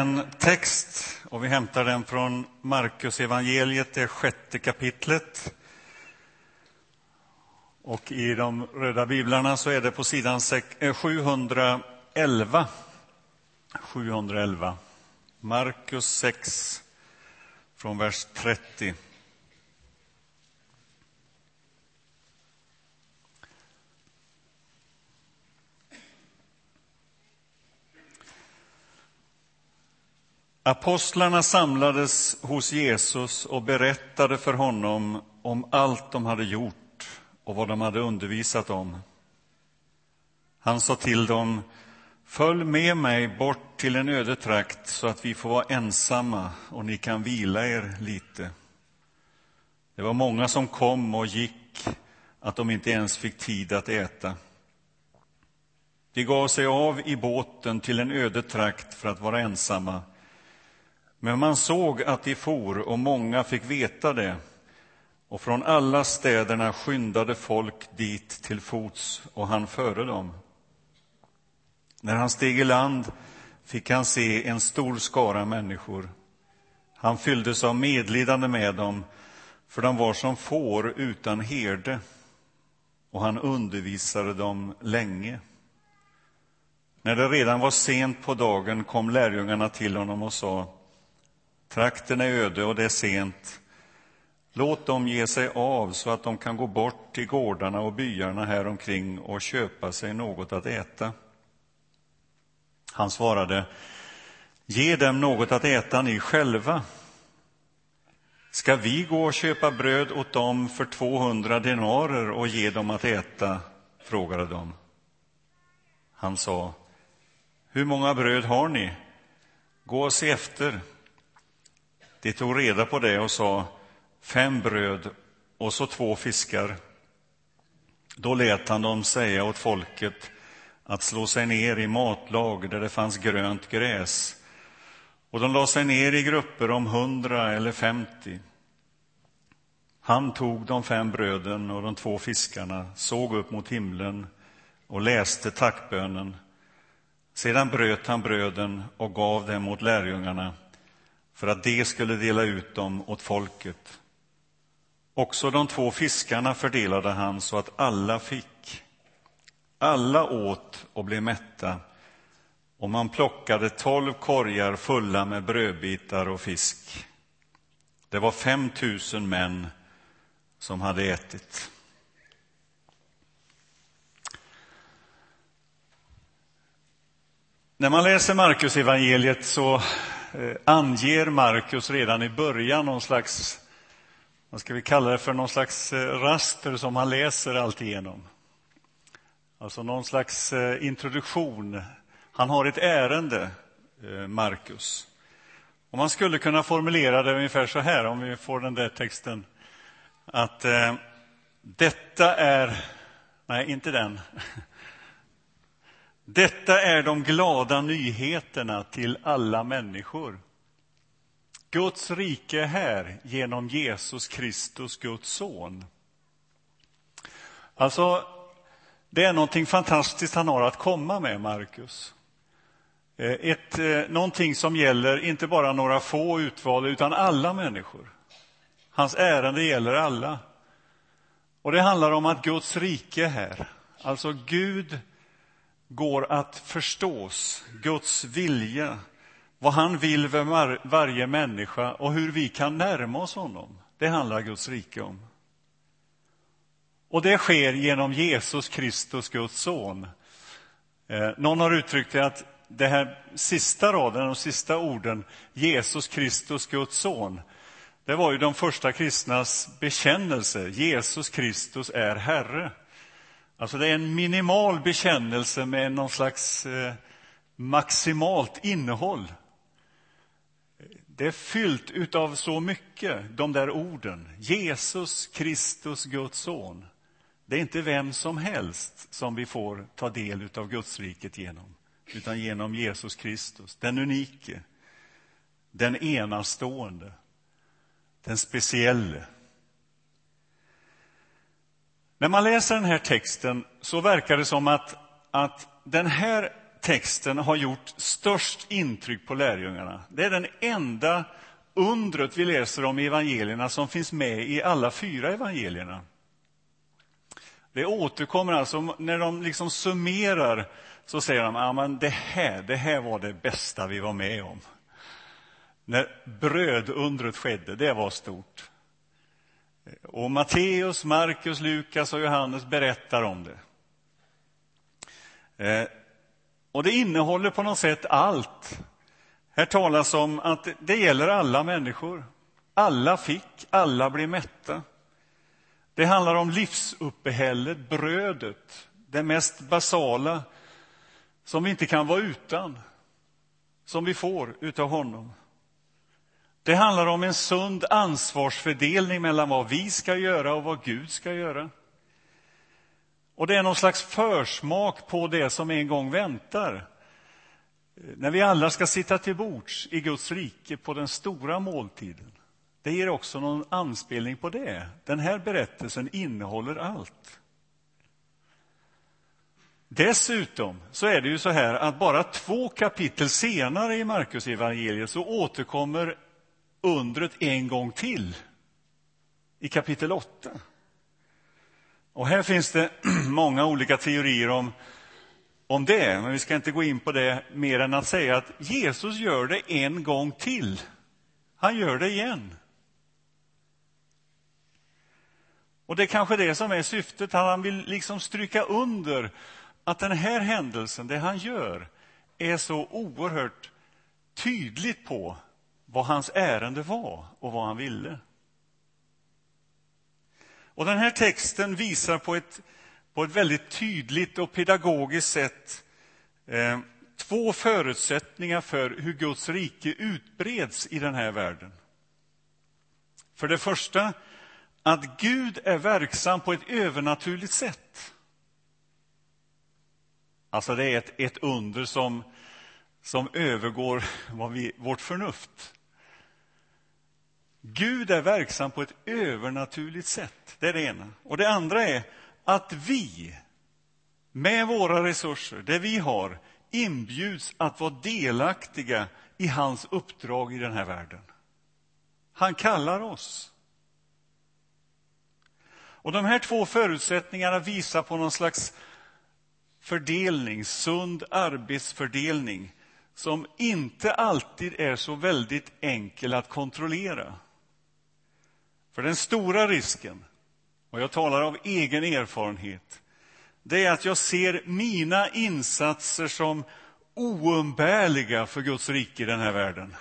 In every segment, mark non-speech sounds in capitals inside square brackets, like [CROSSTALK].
en text och vi hämtar den från Markus evangeliet, det sjätte kapitlet. Och i de röda biblarna så är det på sidan 711. 711. Eh, Markus 6, från vers 30. Apostlarna samlades hos Jesus och berättade för honom om allt de hade gjort och vad de hade undervisat om. Han sa till dem, följ med mig bort till en öde trakt så att vi får vara ensamma och ni kan vila er lite. Det var många som kom och gick, att de inte ens fick tid att äta. De gav sig av i båten till en öde trakt för att vara ensamma. Men man såg att de for, och många fick veta det. Och från alla städerna skyndade folk dit till fots, och han före dem. När han steg i land fick han se en stor skara människor. Han fylldes av medlidande med dem, för de var som får utan herde, och han undervisade dem länge. När det redan var sent på dagen kom lärjungarna till honom och sa Trakten är öde och det är sent. Låt dem ge sig av så att de kan gå bort till gårdarna och byarna här omkring och köpa sig något att äta. Han svarade, ge dem något att äta ni själva. Ska vi gå och köpa bröd åt dem för 200 denarer och ge dem att äta? frågade de. Han sa, hur många bröd har ni? Gå och se efter. De tog reda på det och sa fem bröd och så två fiskar. Då lät han dem säga åt folket att slå sig ner i matlag där det fanns grönt gräs. Och de la sig ner i grupper om hundra eller femtio. Han tog de fem bröden och de två fiskarna, såg upp mot himlen och läste tackbönen. Sedan bröt han bröden och gav dem åt lärjungarna för att de skulle dela ut dem åt folket. Också de två fiskarna fördelade han så att alla fick. Alla åt och blev mätta, och man plockade tolv korgar fulla med brödbitar och fisk. Det var fem tusen män som hade ätit. När man läser Markus evangeliet så Eh, anger Markus redan i början någon slags, vad ska vi kalla det för, någon slags eh, raster som han läser alltigenom. Alltså någon slags eh, introduktion. Han har ett ärende, Markus. Och man skulle kunna formulera det ungefär så här, om vi får den där texten. Att eh, detta är... Nej, inte den. [LAUGHS] Detta är de glada nyheterna till alla människor. Guds rike är här genom Jesus Kristus, Guds son. Alltså, det är någonting fantastiskt han har att komma med, Markus. Eh, ett, eh, någonting som gäller inte bara några få utvalda, utan alla människor. Hans ärende gäller alla. Och Det handlar om att Guds rike är här. Alltså, Gud går att förstås, Guds vilja, vad han vill med varje människa och hur vi kan närma oss honom. Det handlar Guds rike om. Och det sker genom Jesus Kristus, Guds son. Eh, någon har uttryckt det att det här sista raden, de sista orden, Jesus Kristus, Guds son, det var ju de första kristnas bekännelse. Jesus Kristus är Herre. Alltså det är en minimal bekännelse med någon slags eh, maximalt innehåll. Det är fyllt av så mycket, de där orden. Jesus Kristus, Guds son. Det är inte vem som helst som vi får ta del av Guds riket genom, utan genom Jesus Kristus, den unike, den enastående, den specielle. När man läser den här texten så verkar det som att, att den här texten har gjort störst intryck på lärjungarna. Det är den enda undret vi läser om i evangelierna som finns med i alla fyra evangelierna. Det återkommer alltså, när de liksom summerar så säger de att ah, det, här, det här var det bästa vi var med om. När brödundret skedde, det var stort. Och Matteus, Markus, Lukas och Johannes berättar om det. Eh, och det innehåller på något sätt allt. Här talas om att det gäller alla människor. Alla fick, alla blev mätta. Det handlar om livsuppehället, brödet, det mest basala som vi inte kan vara utan, som vi får utav honom. Det handlar om en sund ansvarsfördelning mellan vad vi ska göra och vad Gud ska göra. Och det är någon slags försmak på det som en gång väntar. När vi alla ska sitta till bords i Guds rike på den stora måltiden. Det ger också någon anspelning på det. Den här berättelsen innehåller allt. Dessutom så är det ju så här att bara två kapitel senare i Markus evangeliet så återkommer undret en gång till i kapitel 8. Och här finns det [CLEARS THROAT] många olika teorier om, om det, men vi ska inte gå in på det mer än att säga att Jesus gör det en gång till. Han gör det igen. Och det är kanske det som är syftet. Han vill liksom stryka under att den här händelsen, det han gör, är så oerhört tydligt på vad hans ärende var och vad han ville. Och den här texten visar på ett, på ett väldigt tydligt och pedagogiskt sätt eh, två förutsättningar för hur Guds rike utbreds i den här världen. För det första, att Gud är verksam på ett övernaturligt sätt. Alltså det är ett, ett under som, som övergår vad vi, vårt förnuft. Gud är verksam på ett övernaturligt sätt. Det är det ena. Och det andra är att vi, med våra resurser, det vi har, inbjuds att vara delaktiga i hans uppdrag i den här världen. Han kallar oss. Och De här två förutsättningarna visar på någon slags fördelning, sund arbetsfördelning som inte alltid är så väldigt enkel att kontrollera. För den stora risken, och jag talar av egen erfarenhet, det är att jag ser mina insatser som oumbärliga för Guds rike i den här världen.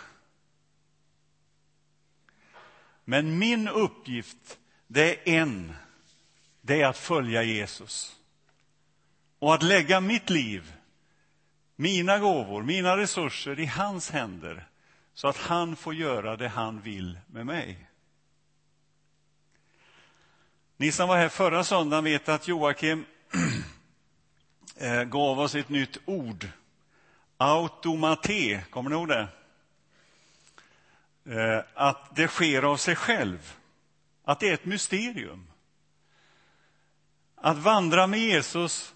Men min uppgift, det är en. Det är att följa Jesus. Och att lägga mitt liv, mina gåvor, mina resurser i hans händer så att han får göra det han vill med mig. Ni som var här förra söndagen vet att Joakim [CLEARS THROAT] eh, gav oss ett nytt ord. Automate, kommer ni ihåg det? Eh, att det sker av sig själv. Att det är ett mysterium. Att vandra med Jesus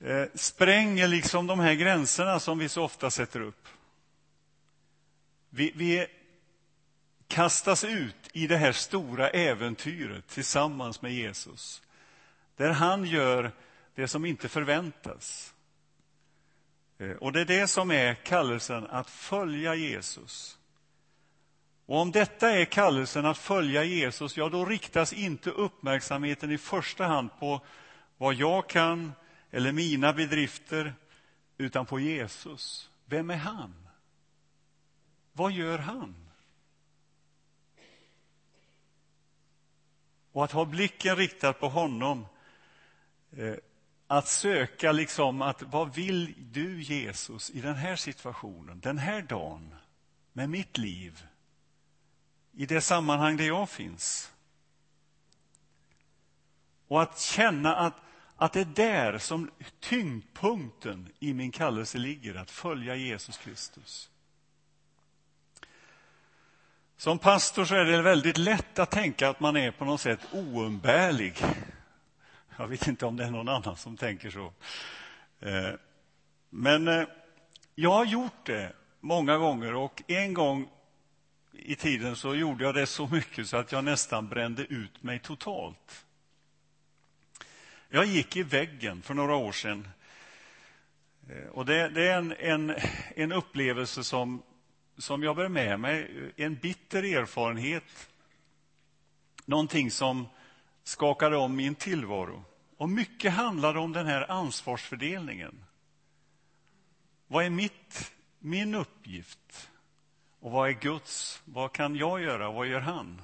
eh, spränger liksom de här gränserna som vi så ofta sätter upp. Vi, vi kastas ut i det här stora äventyret tillsammans med Jesus. Där han gör det som inte förväntas. Eh, och det är det som är kallelsen att följa Jesus. Och om detta är kallelsen att följa Jesus, ja, då riktas inte uppmärksamheten i första hand på vad jag kan eller mina bedrifter, utan på Jesus. Vem är han? Vad gör han? Och att ha blicken riktad på honom. Eh, att söka liksom att vad vill du Jesus i den här situationen, den här dagen, med mitt liv? I det sammanhang där jag finns. Och att känna att, att det är där som tyngdpunkten i min kallelse ligger, att följa Jesus Kristus. Som pastor så är det väldigt lätt att tänka att man är på något sätt oumbärlig. Jag vet inte om det är någon annan som tänker så. Eh, men eh, jag har gjort det många gånger och en gång i tiden så gjorde jag det så mycket så att jag nästan brände ut mig totalt. Jag gick i väggen för några år sedan. Eh, och det, det är en, en, en upplevelse som, som jag bär med mig, en bitter erfarenhet. Någonting som skakade om min tillvaro. Och mycket handlade om den här ansvarsfördelningen. Vad är mitt, min uppgift? Och vad är Guds? Vad kan jag göra? Vad gör han?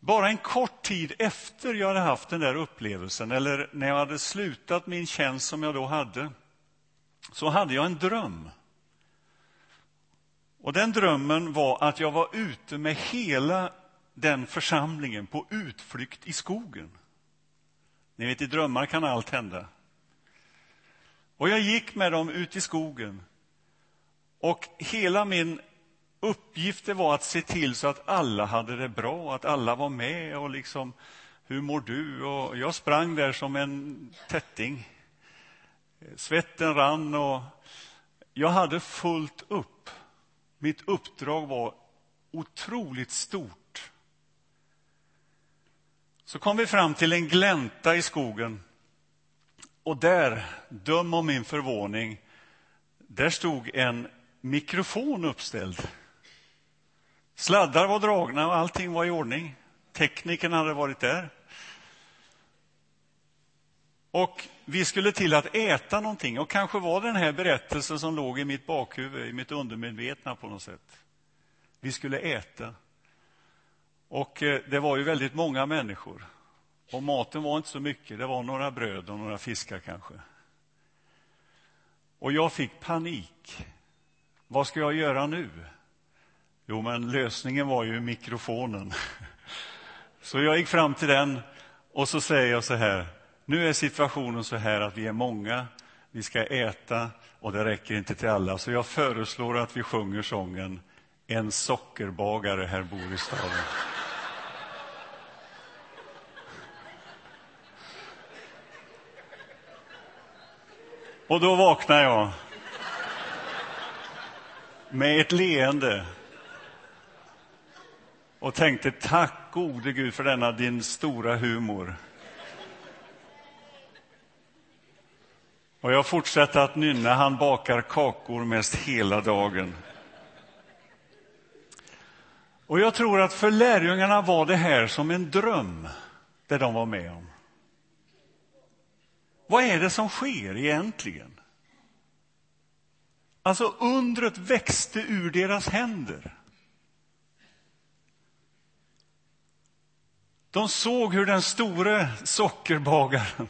Bara en kort tid efter jag hade haft den där upplevelsen, eller när jag hade slutat min tjänst som jag då hade, så hade jag en dröm. Och den drömmen var att jag var ute med hela den församlingen på utflykt i skogen. Ni vet, i drömmar kan allt hända. Och jag gick med dem ut i skogen. Och hela min uppgift var att se till så att alla hade det bra, att alla var med och liksom, hur mår du? Och jag sprang där som en tätting. Svetten rann och jag hade fullt upp. Mitt uppdrag var otroligt stort. Så kom vi fram till en glänta i skogen. Och där, döm om min förvåning, där stod en mikrofon uppställd. Sladdar var dragna och allting var i ordning. Teknikerna hade varit där. Och vi skulle till att äta någonting. Och kanske var det den här berättelsen som låg i mitt bakhuvud, i mitt undermedvetna på något sätt. Vi skulle äta. Och eh, det var ju väldigt många människor. Och maten var inte så mycket, det var några bröd och några fiskar kanske. Och jag fick panik. Vad ska jag göra nu? Jo, men lösningen var ju mikrofonen. [LAUGHS] Så jag gick fram till den och så säger jag så här. Nu är situationen så här att vi är många, vi ska äta och det räcker inte till alla. Så jag föreslår att vi sjunger sången En sockerbagare här bor i staden. Och då vaknar jag med ett leende och tänkte tack gode Gud för denna din stora humor. Och jag fortsätter att nynna, han bakar kakor mest hela dagen. Och jag tror att för lärjungarna var det här som en dröm, det de var med om. Vad är det som sker egentligen? Alltså, undret växte ur deras händer. De såg hur den store sockerbagaren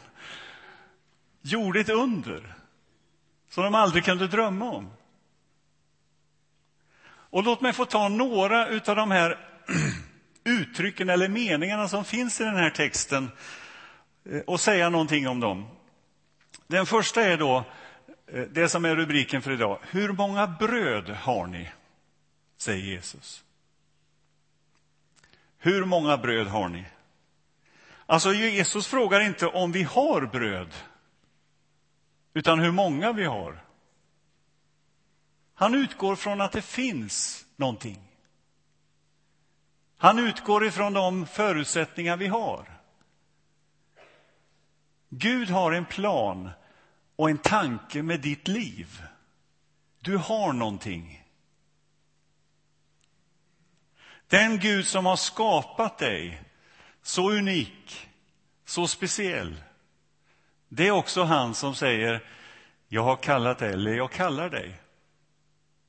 gjorde ett under som de aldrig kunde drömma om. Och låt mig få ta några av de här [CLEARS THROAT] uttrycken eller meningarna som finns i den här texten eh, och säga någonting om dem. Den första är då eh, det som är rubriken för idag. Hur många bröd har ni? säger Jesus. Hur många bröd har ni? Alltså, Jesus frågar inte om vi har bröd, utan hur många vi har. Han utgår från att det finns någonting. Han utgår ifrån de förutsättningar vi har. Gud har en plan och en tanke med ditt liv. Du har någonting. Den Gud som har skapat dig, så unik, så speciell, det är också han som säger jag har kallat dig, eller jag kallar dig.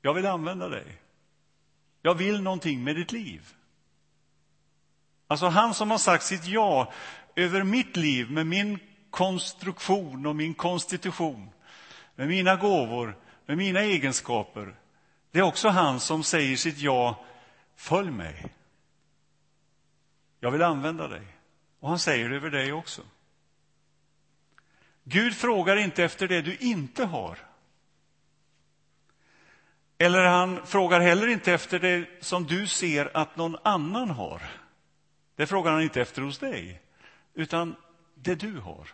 Jag vill använda dig. Jag vill någonting med ditt liv. Alltså han som har sagt sitt ja över mitt liv med min konstruktion och min konstitution, med mina gåvor, med mina egenskaper. Det är också han som säger sitt ja, följ mig. Jag vill använda dig. Och han säger det över dig också. Gud frågar inte efter det du inte har. Eller han frågar heller inte efter det som du ser att någon annan har. Det frågar han inte efter hos dig, utan det du har.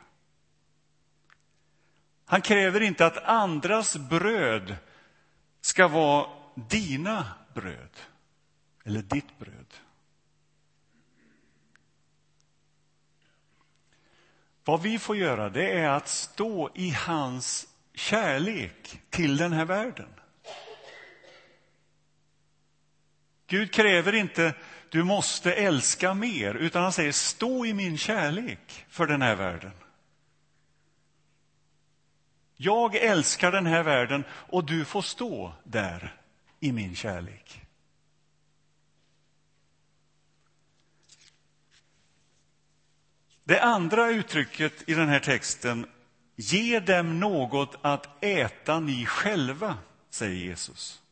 Han kräver inte att andras bröd ska vara dina bröd eller ditt bröd. Vad vi får göra det är att stå i hans kärlek till den här världen. Gud kräver inte du måste älska mer, utan han säger stå i min kärlek för den här världen. Jag älskar den här världen och du får stå där i min kärlek. Det andra uttrycket i den här texten, ge dem något att äta ni själva, säger Jesus.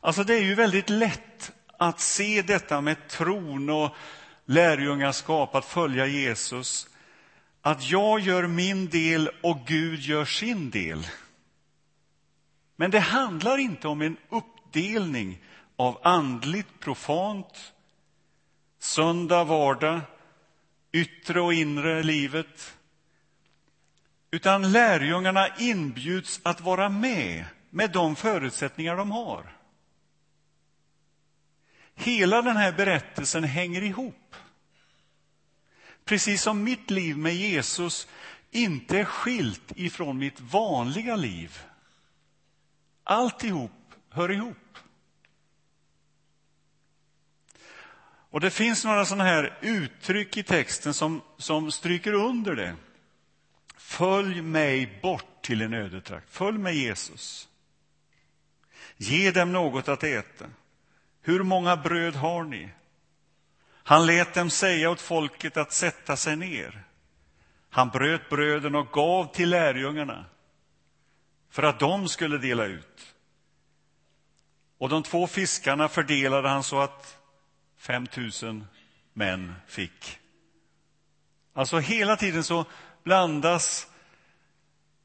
Alltså det är ju väldigt lätt att se detta med tron och lärjungaskap, att följa Jesus. Att jag gör min del och Gud gör sin del. Men det handlar inte om en uppdelning av andligt profant, söndag, vardag, yttre och inre livet. Utan lärjungarna inbjuds att vara med, med de förutsättningar de har. Hela den här berättelsen hänger ihop. Precis som mitt liv med Jesus inte är skilt ifrån mitt vanliga liv. Alltihop hör ihop. Och Det finns några sådana här uttryck i texten som, som stryker under det. Följ mig bort till en ödetrakt. Följ med Jesus. Ge dem något att äta. Hur många bröd har ni? Han lät dem säga åt folket att sätta sig ner. Han bröt bröden och gav till lärjungarna för att de skulle dela ut. Och de två fiskarna fördelade han så att 5 000 män fick. Alltså hela tiden så blandas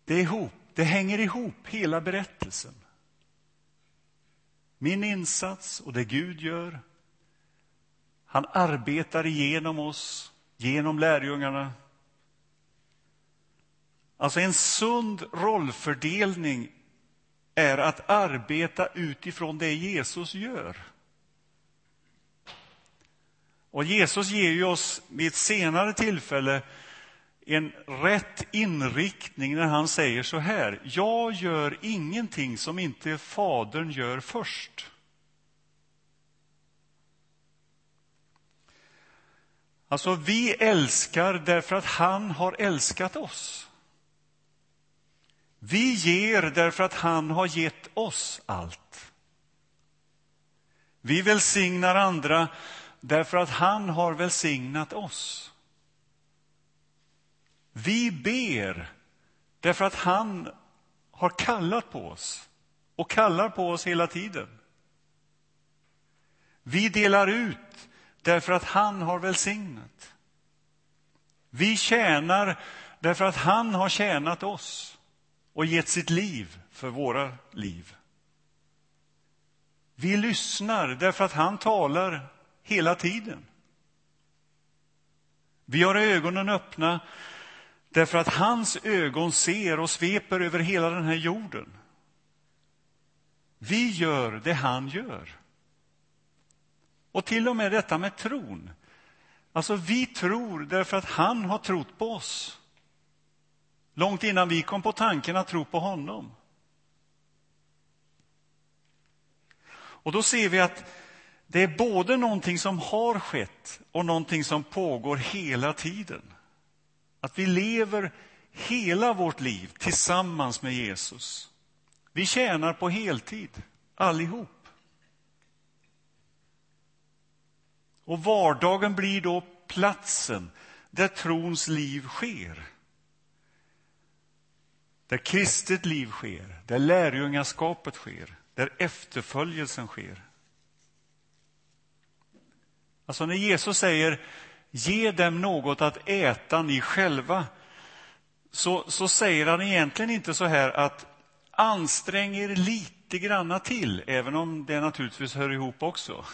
det ihop. Det hänger ihop, hela berättelsen. Min insats och det Gud gör. Han arbetar igenom oss, genom lärjungarna. Alltså en sund rollfördelning är att arbeta utifrån det Jesus gör. Och Jesus ger ju oss vid ett senare tillfälle en rätt inriktning när han säger så här. Jag gör ingenting som inte Fadern gör först. Alltså, vi älskar därför att han har älskat oss. Vi ger därför att han har gett oss allt. Vi välsignar andra därför att han har välsignat oss. Vi ber därför att han har kallat på oss och kallar på oss hela tiden. Vi delar ut därför att han har välsignat. Vi tjänar därför att han har tjänat oss och gett sitt liv för våra liv. Vi lyssnar därför att han talar hela tiden. Vi har ögonen öppna därför att hans ögon ser och sveper över hela den här jorden. Vi gör det han gör. Och till och med detta med tron. Alltså, vi tror därför att han har trott på oss. Långt innan vi kom på tanken att tro på honom. Och då ser vi att det är både någonting som har skett och någonting som pågår hela tiden. Att vi lever hela vårt liv tillsammans med Jesus. Vi tjänar på heltid, allihop. Och vardagen blir då platsen där trons liv sker. Där kristet liv sker, där lärjungaskapet sker, där efterföljelsen sker. Alltså när Jesus säger ge dem något att äta ni själva, så, så säger han egentligen inte så här att ansträng er lite granna till, även om det naturligtvis hör ihop också.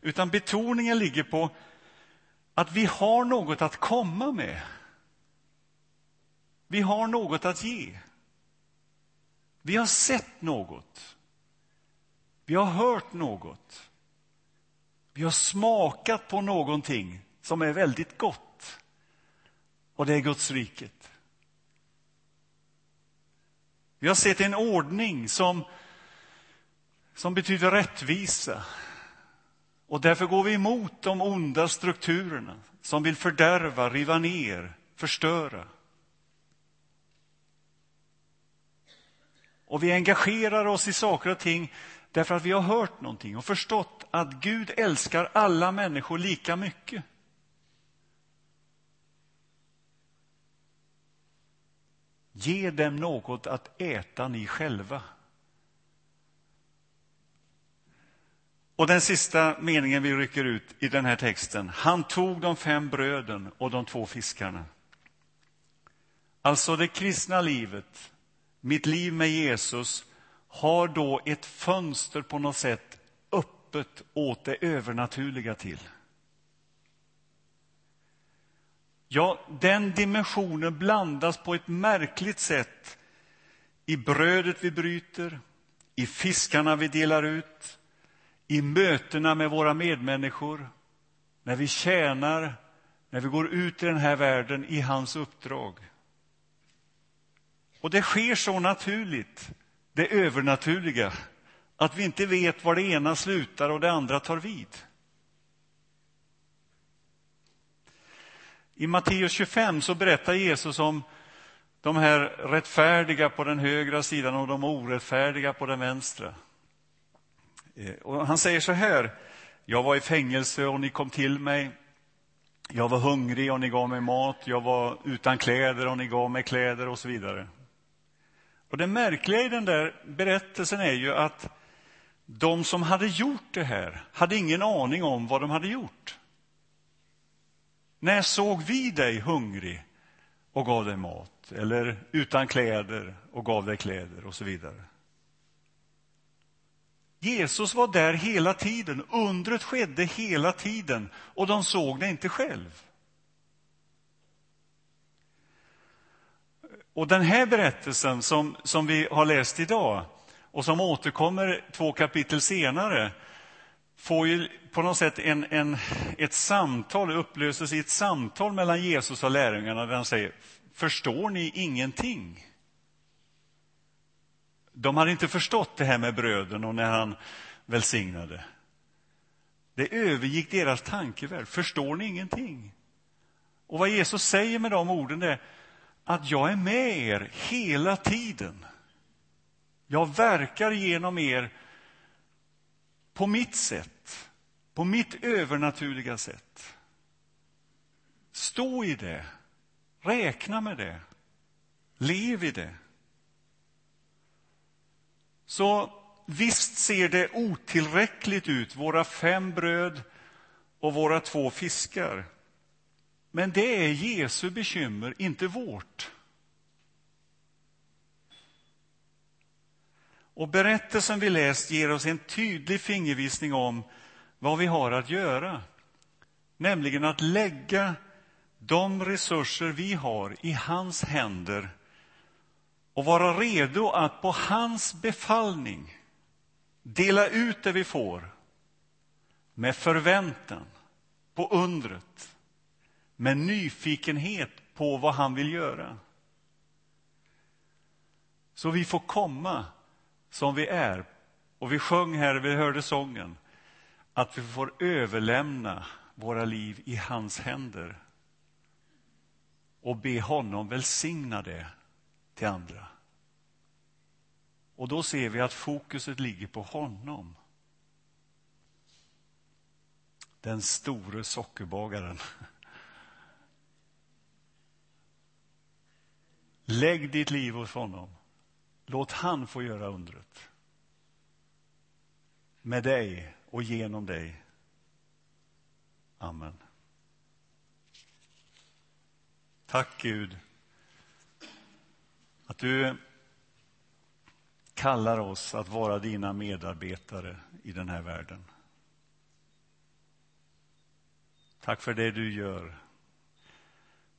Utan betoningen ligger på att vi har något att komma med. Vi har något att ge. Vi har sett något. Vi har hört något. Vi har smakat på någonting som är väldigt gott. Och det är Guds riket. Vi har sett en ordning som, som betyder rättvisa. Och därför går vi emot de onda strukturerna som vill fördärva, riva ner, förstöra. Och vi engagerar oss i saker och ting därför att vi har hört någonting och förstått att Gud älskar alla människor lika mycket. Ge dem något att äta ni själva. Och den sista meningen vi rycker ut i den här texten. Han tog de fem bröden och de två fiskarna. Alltså det kristna livet, mitt liv med Jesus, har då ett fönster på något sätt öppet åt det övernaturliga till. Ja, den dimensionen blandas på ett märkligt sätt i brödet vi bryter, i fiskarna vi delar ut, i mötena med våra medmänniskor, när vi tjänar, när vi går ut i den här världen i hans uppdrag. Och det sker så naturligt, det övernaturliga, att vi inte vet var det ena slutar och det andra tar vid. I Matteus 25 så berättar Jesus om de här rättfärdiga på den högra sidan och de orättfärdiga på den vänstra. Eh, och han säger så här, jag var i fängelse och ni kom till mig. Jag var hungrig och ni gav mig mat. Jag var utan kläder och ni gav mig kläder och så vidare. Och det märkliga i den där berättelsen är ju att de som hade gjort det här hade ingen aning om vad de hade gjort. När såg vi dig hungrig och gav dig mat? Eller utan kläder och gav dig kläder och så vidare. Jesus var där hela tiden, undret skedde hela tiden och de såg det inte själv. Och den här berättelsen som, som vi har läst idag och som återkommer två kapitel senare får ju på något sätt en, en, ett samtal, upplöses i ett samtal mellan Jesus och lärjungarna där han säger Förstår ni ingenting? De hade inte förstått det här med bröden och när han välsignade. Det övergick deras tankevärld. Förstår ni ingenting? Och vad Jesus säger med de orden är att jag är med er hela tiden. Jag verkar genom er på mitt sätt, på mitt övernaturliga sätt. Stå i det, räkna med det, lev i det. Så visst ser det otillräckligt ut, våra fem bröd och våra två fiskar. Men det är Jesu bekymmer, inte vårt. Och berättelsen vi läst ger oss en tydlig fingervisning om vad vi har att göra. Nämligen att lägga de resurser vi har i hans händer och vara redo att på hans befallning dela ut det vi får med förväntan på undret, med nyfikenhet på vad han vill göra. Så vi får komma som vi är. Och vi sjöng här, vi hörde sången, att vi får överlämna våra liv i hans händer och be honom välsigna det till andra. Och då ser vi att fokuset ligger på honom. Den store sockerbagaren. Lägg ditt liv hos honom. Låt han få göra undret. Med dig och genom dig. Amen. Tack Gud att du kallar oss att vara dina medarbetare i den här världen. Tack för det du gör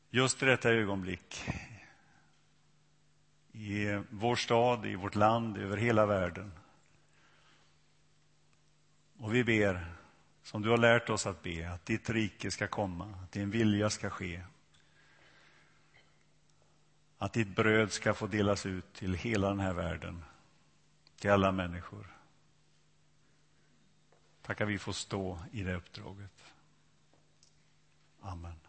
just i detta ögonblick i vår stad, i vårt land, över hela världen. Och vi ber, som du har lärt oss att be, att ditt rike ska komma, att din vilja ska ske. Att ditt bröd ska få delas ut till hela den här världen, till alla människor. Tackar vi får stå i det uppdraget. Amen.